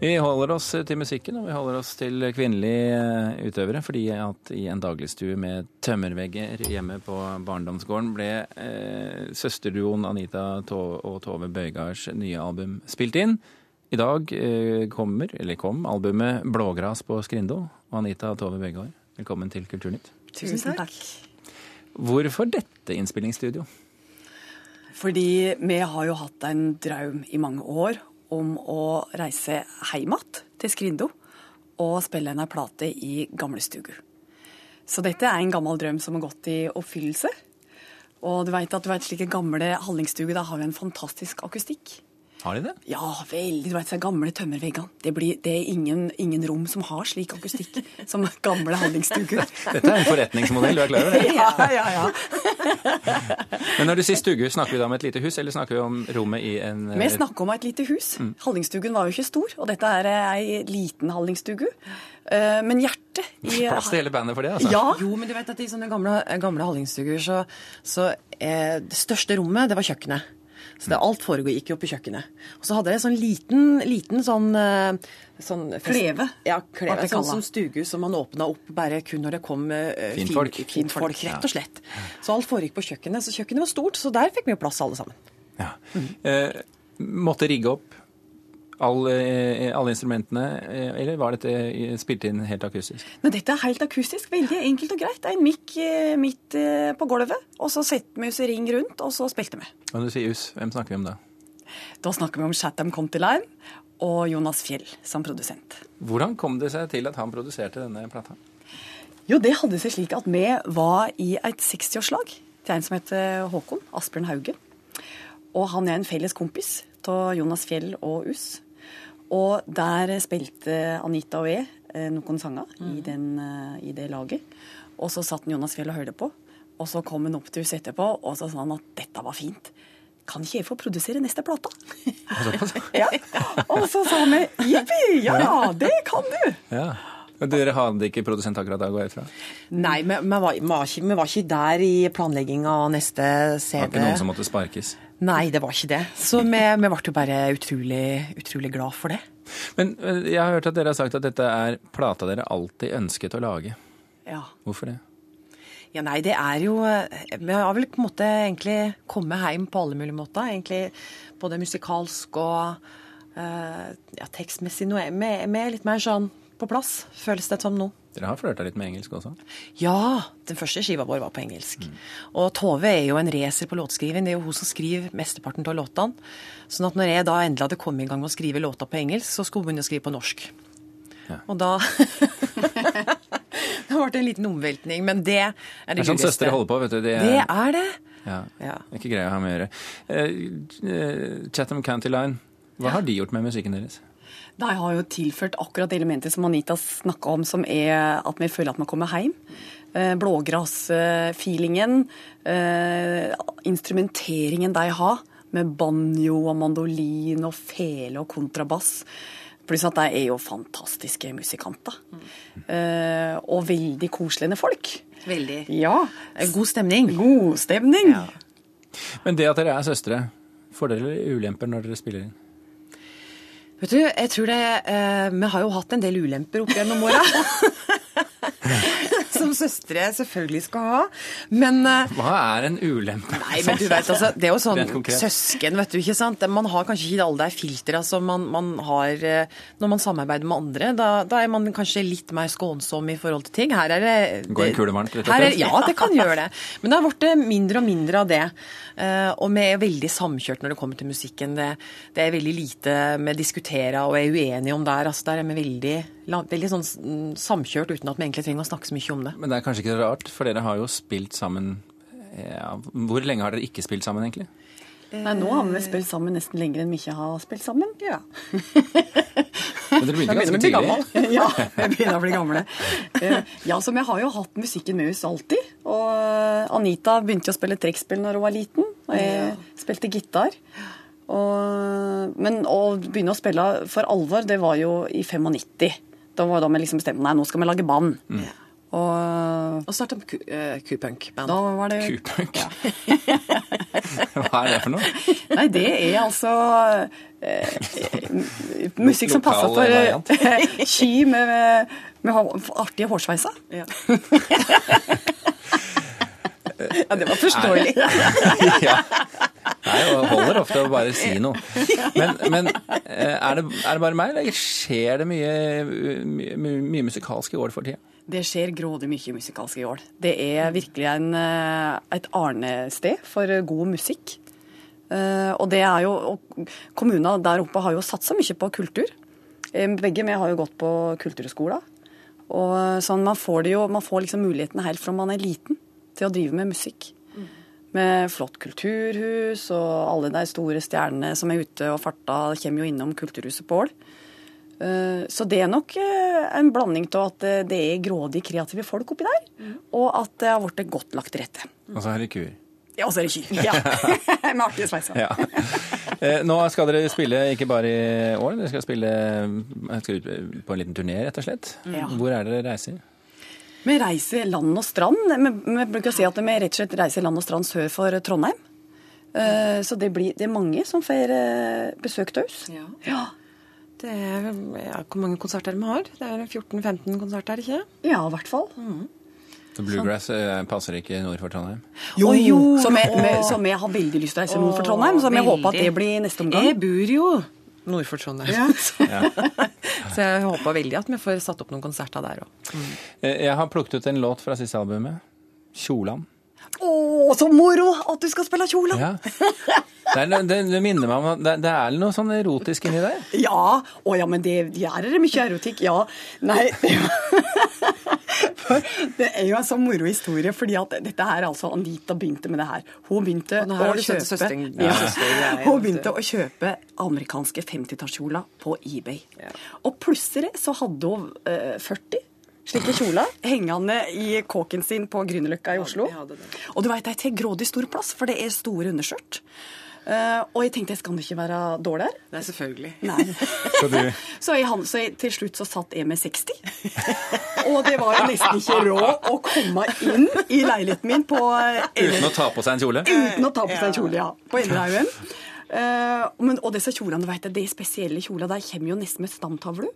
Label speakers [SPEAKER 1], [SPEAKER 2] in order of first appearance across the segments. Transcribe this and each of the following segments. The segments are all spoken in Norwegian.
[SPEAKER 1] Vi holder oss til musikken, og vi holder oss til kvinnelige eh, utøvere. Fordi at i en dagligstue med tømmervegger hjemme på barndomsgården ble eh, søsterduoen Anita og Tove Bøygards nye album spilt inn. I dag eh, kommer, eller kom, albumet 'Blågras på Skrindo'. Og Anita og Tove Bøygard, velkommen til Kulturnytt.
[SPEAKER 2] Tusen takk.
[SPEAKER 1] Hvorfor dette innspillingsstudio?
[SPEAKER 2] Fordi vi har jo hatt en drøm i mange år om å reise hjem til Skrindo og spille en plate i gamlestugu. Så dette er en gammel drøm som har gått i oppfyllelse. Og du vet at du vet, slike gamle hallingstuger, da har vi en fantastisk akustikk.
[SPEAKER 1] Har de det?
[SPEAKER 2] Ja, veldig. Du vet, så gamle tømmerveggene. Det, det er ingen, ingen, rom som har slik akustikk som gamle hallingstuger.
[SPEAKER 1] Dette er en forretningsmodell, du er klar over det?
[SPEAKER 2] Ja, ja, ja.
[SPEAKER 1] Men når du sier stugu, snakker vi da om et lite hus, eller snakker vi om rommet i en
[SPEAKER 2] Vi snakker om et lite hus. Mm. Hallingstugen var jo ikke stor, og dette er ei liten hallingstugu. Eh, men hjertet
[SPEAKER 1] i Plass til hele bandet for det, altså?
[SPEAKER 2] Ja.
[SPEAKER 3] Jo, men du vet at i sånne gamle, gamle hallingstuger så, så eh, Det største rommet, det var kjøkkenet. Så det, alt foregikk jo på kjøkkenet. Og så hadde jeg sånn liten, liten sånn, eh, sånn
[SPEAKER 2] Kleve?
[SPEAKER 3] Ja, kleve. Sånn som stugu som man åpna opp bare kun når det kom uh,
[SPEAKER 1] Finfolk.
[SPEAKER 3] Fin, finfolk, rett og slett. Så alt foregikk på kjøkkenet. Så kjøkkenet var stort, så der fikk vi jo plass alle sammen.
[SPEAKER 1] Ja. Mm. Eh, måtte rigge opp alle, eh, alle, instrumentene, eh, eller var dette spilt inn helt akustisk?
[SPEAKER 2] Nei, dette er helt akustisk. Veldig enkelt og greit. Det er en mikk eh, midt på gulvet, og så setter vi oss i ring rundt, og så spilte vi.
[SPEAKER 1] Når du sier us, hvem snakker vi om da?
[SPEAKER 2] Da snakker vi om Chatham County Line og Jonas Fjell som produsent.
[SPEAKER 1] Hvordan kom det seg til at han produserte denne plata?
[SPEAKER 2] Jo, det hadde seg slik at vi var i et 60-årslag til en som heter Håkon Asbjørn Hauge. Og han er en felles kompis av Jonas Fjell og Us. Og der spilte Anita og jeg eh, noen sanger mm. i, den, eh, i, det laget. Og så satt Jonas Fjell og hørte på. Og så kom han opp til oss etterpå og så sa han at dette var fint. Kan ikke jeg få produsere neste plate? ja. Og så sa vi jippi, ja, det kan du!
[SPEAKER 1] Ja. Dere hadde ikke produsent akkurat da går jeg ut fra?
[SPEAKER 3] Nei, vi, vi, var, vi, var ikke, vi, var, ikke, der i planlegginga av neste CD.
[SPEAKER 1] Det var ikke noen som måtte sparkes?
[SPEAKER 3] Nei, det var ikke det. Så vi, vi ble jo bare utrolig, utrolig glad for det.
[SPEAKER 1] Men eh, jeg har hørt at dere har sagt at dette er plata dere alltid ønsket å lage.
[SPEAKER 2] Ja.
[SPEAKER 1] Hvorfor det?
[SPEAKER 3] Ja, nei, det er jo Vi har vel på en måte egentlig kommet hjem på alle mulige måter. Egentlig både musikalsk og uh, ja, tekstmessig. Noe er vi litt mer sånn på plass, føles det som nå.
[SPEAKER 1] Dere har flørta litt med engelsk også?
[SPEAKER 3] Ja, den første skiva vår var på engelsk. Mm. Og Tove er jo en racer på låtskriving. Det er jo hun som skriver mesteparten av låtene. Sånn at når jeg da endelig hadde kommet i gang med å skrive låta på engelsk, så skulle hun begynne å skrive på norsk. Ja. Og da Det ble en liten omveltning, men det er det,
[SPEAKER 1] det er sånn søstre holder på, vet du.
[SPEAKER 3] Det er det. Er det.
[SPEAKER 1] Ja. ja. Ikke greia å ha med å gjøre. Uh, Chatham County Line, hva ja. har de gjort med musikken deres?
[SPEAKER 2] De har jo tilført akkurat det elementet som Anita snakka om, som er at vi føler at vi kommer hjem. Eh, blågressfeelingen, eh, instrumenteringen de har, med banjo og mandolin og fele og kontrabass. Pluss at de er jo fantastiske musikanter. Mm. og veldig koselige folk.
[SPEAKER 3] Veldig.
[SPEAKER 2] Ja.
[SPEAKER 3] God stemning.
[SPEAKER 2] God stemning. Ja.
[SPEAKER 1] Men det at dere er søstre, fordeler eller ulemper når dere spiller inn?
[SPEAKER 3] Vet du, jeg tror det eh, Vi har jo hatt en del ulemper opp gjennom åra. som søstre selvfølgelig skal ha. Men uh,
[SPEAKER 1] Hva er en ulempe?
[SPEAKER 3] Nei, men du vet, altså, Det er jo sånn søsken, vet du, ikke sant. Man har kanskje ikke alle de filtra som man, man, har uh, når man samarbeider med andre. Da, da, er man kanskje litt mer skånsom i forhold til ting. Her er det,
[SPEAKER 1] det Går en kule varmt, rett og slett?
[SPEAKER 3] Ja, det kan gjøre det. Men det har blitt mindre og mindre av det. Uh, og vi er veldig samkjørt når det kommer til musikken. Det, det er veldig lite vi diskuterer og er uenige om der. Altså, der er vi veldig, veldig sånn mm, samkjørt uten at vi egentlig trenger å snakke så mye om det.
[SPEAKER 1] Men det er kanskje ikke rart, for dere har jo spilt sammen ja, Hvor lenge har dere ikke spilt sammen, egentlig?
[SPEAKER 2] Nei, Nå har vi spilt sammen nesten lenger enn vi ikke har spilt sammen. Ja.
[SPEAKER 1] Men dere begynte ganske tidlig?
[SPEAKER 2] ja, vi begynner å bli gamle. Eh, ja, så Vi har jo hatt musikken med oss alltid. Og eh, Anita begynte jo å spille trekkspill når hun var liten. Og jeg spilte gitar. Og, men å begynne å spille for alvor, det var jo i 95. Da var da vi liksom bestemte nei, nå skal vi lage band. Mm. Og
[SPEAKER 3] Og starta uh, Q-punk-band.
[SPEAKER 2] da var det
[SPEAKER 1] Kupunk. Hva er det for noe?
[SPEAKER 2] Nei, det er altså eh, musikk som passer for eh, ski med, med hå- artige hårsveiser.
[SPEAKER 3] Ja. ja, det var forståelig.
[SPEAKER 1] ja. Nei, og holder ofte å bare si noe. Men, men eh, er, det, er det bare meg, eller skjer det mye, mye, mye musikalsk i år for tida?
[SPEAKER 2] Det skjer grådig mye musikalsk i år. Det er virkelig en, eh, et arnested for god musikk. Eh, Og det er jo Kommunene der oppe har jo satsa mye på kultur. Begge vi har jo gått på kulturskoler. Og sånn, man får, det jo, man får liksom mulighetene helt fra man er liten til å drive med musikk. Med flott kulturhus, og alle de store stjernene som er ute og farta, kommer jo innom Kulturhuset på Ål. Eh, Så det er nok eh, en blanding av at eh, det er grådig kreative folk oppi der, og at det har blitt godt lagt til rette.
[SPEAKER 1] Og så er det kuer.
[SPEAKER 2] Ja, og så er det kyr. Ja. Med artige sveiser.
[SPEAKER 1] Ja. Eh, Nå skal dere spille ikke bare i år, dere skal spille skal ut på en liten turné, rett og slett.
[SPEAKER 2] Ja.
[SPEAKER 1] Hvor er dere reiser?
[SPEAKER 2] Vi reiser land og strand. Vi, vi bruker å si at vi rett og slett reiser land og strand sør for Trondheim. Eh, Så det, blir, det er mange som får eh, besøk til oss.
[SPEAKER 3] Ja.
[SPEAKER 2] Ja.
[SPEAKER 3] Det er, ja, hvor mange konserter vi har? Det er 14-15 konserter, ikke
[SPEAKER 2] ja, i hvert fall.
[SPEAKER 1] Så Bluegrass eh, passer ikke nord for Trondheim?
[SPEAKER 2] Jo,
[SPEAKER 3] jo.
[SPEAKER 2] Så vi, vi, så vi har veldig lyst til å reise nord for Trondheim, så vi
[SPEAKER 3] Veldig.
[SPEAKER 2] håper at det blir neste omgang.
[SPEAKER 3] Jeg bor jo nord for Trondheim.
[SPEAKER 2] Ja.
[SPEAKER 3] Så jeg håper veldig at vi får satt opp noen konserter der òg.
[SPEAKER 1] Mm. Jeg har plukket ut en låt fra siste albumet. 'Kjolan'.
[SPEAKER 2] Å, så moro at du skal spille kjolan!
[SPEAKER 1] Ja. Det, er, det, det minner meg om at det, det er noe sånn erotisk inni der.
[SPEAKER 2] Ja, å ja, men det gjør det mye erotikk, ja. Nei, det er jo en så moro historie, fordi at dette her, altså Anita begynte med det her. Hun begynte å kjøpe
[SPEAKER 3] søsteren-
[SPEAKER 2] ja.
[SPEAKER 3] ja,
[SPEAKER 2] Hun begynte å kjøpe amerikanske 50-tallskjoler på eBay. Og plutselig så hadde hun eh, 40 slike kjoler hengende i kåken sin på Grünerløkka i Oslo. Og du veit, det er til grådig stor plass, for det er store underskjørt. Eh, og jeg tenkte jeg skal ikke være dårlig her.
[SPEAKER 3] Nei, selvfølgelig.
[SPEAKER 2] Nei.
[SPEAKER 1] Så du,
[SPEAKER 2] Så, jeg, så jeg, til slutt så satt jeg med 60. Og det var jo nesten ikke råd å komme inn i leiligheten min på
[SPEAKER 1] uten å ta på seg en kjole?
[SPEAKER 2] Uten å ta på seg en kjole, ja. På Enderhaugen. Eh, men, og disse kjolene, du vet, det de spesielle kjolene de kommer jo nesten med stamtavle.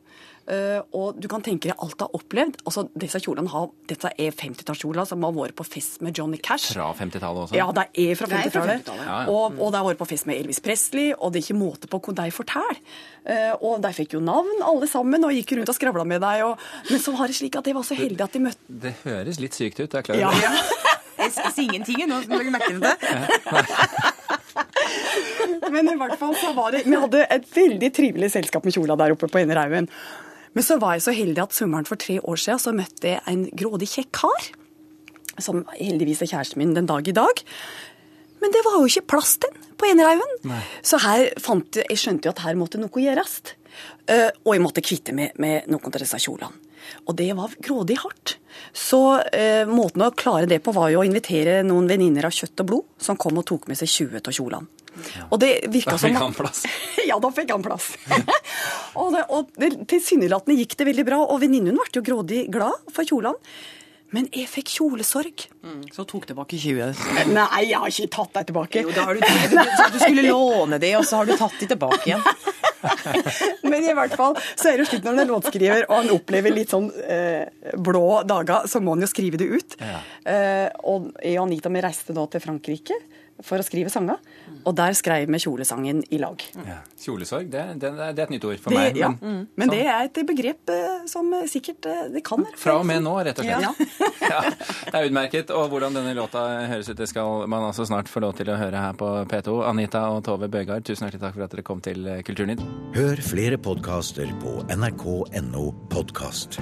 [SPEAKER 2] Uh, og du kan tenke deg alt du har opplevd. Altså, disse kjolene har, Dette er 50-tallskjoler som har vært på fest med Johnny Cash.
[SPEAKER 1] Fra 50-tallet også?
[SPEAKER 2] Ja, de er fra
[SPEAKER 3] Det er fra
[SPEAKER 2] 50-tallet.
[SPEAKER 3] 50-tallet.
[SPEAKER 1] Ja, ja.
[SPEAKER 2] Og, og de har vært på fest med Elvis Presley, og det er ikke måte på hva de forteller. Uh, og de fikk jo navn, alle sammen, og gikk rundt og skravla med deg. Og, men så var det slik at de var så heldig at de møtte
[SPEAKER 1] Det høres litt sykt ut, jeg er klar
[SPEAKER 2] ja.
[SPEAKER 1] over det.
[SPEAKER 3] Jeg sier ingenting nå, som jeg merke til det.
[SPEAKER 2] Men i hvert fall så var det Vi hadde et veldig trivelig selskap med kjola der oppe på Innerhaugen. Men så var jeg så heldig at sommeren for tre år siden så møtte jeg en grådig kjekk kar. Som heldigvis er kjæresten min den dag i dag. Men det var jo ikke plass til den på Enerhaugen. Så her fant jeg, skjønte jo at her måtte noe gjøres. Uh, og jeg måtte kvitte meg med noen av disse kjolene. Og det var grådig hardt. Så uh, måten å klare det på var jo å invitere noen venninner av kjøtt og blod, som kom og tok med seg 20 av kjolene. Og det virka
[SPEAKER 1] Da fikk han plass.
[SPEAKER 2] ja, da fikk han plass. og det, og tilsynelatende gikk det veldig bra, og venninnen ble jo grådig glad for kjolene. Men jeg fikk kjolesorg.
[SPEAKER 3] Så tok tilbake 20.
[SPEAKER 2] Nei, jeg har ikke tatt deg tilbake.
[SPEAKER 3] Jo, da har du. Du, skulle låne det, og så har du tatt det tilbake igjen.
[SPEAKER 2] Men i hvert fall så er det slutt slik når er låtskriver og han opplever litt sånn eh, blå dager, så må han jo skrive det ut.
[SPEAKER 1] Ja.
[SPEAKER 2] Eh, og jeg og Anita vi reiste da til Frankrike for å skrive sanger, og der skrev vi kjolesangen i lag.
[SPEAKER 1] Ja. Kjolesorg, det, det, det er et nytt ord for
[SPEAKER 2] Det,
[SPEAKER 1] meg.
[SPEAKER 2] ja.
[SPEAKER 1] Men,
[SPEAKER 2] Men det er et begrep eh, som sikkert eh, det kan være.
[SPEAKER 1] fra og med nå, rett og slett.
[SPEAKER 2] Ja.
[SPEAKER 1] Ja, det er utmerket. Og hvordan denne låta høres ut, det skal man altså snart få lov til å høre her på P2. Anita og Tove Bøgard, tusen hjertelig takk for at dere kom til Kulturnytt.
[SPEAKER 4] Hør flere podkaster på nrk.no podkast.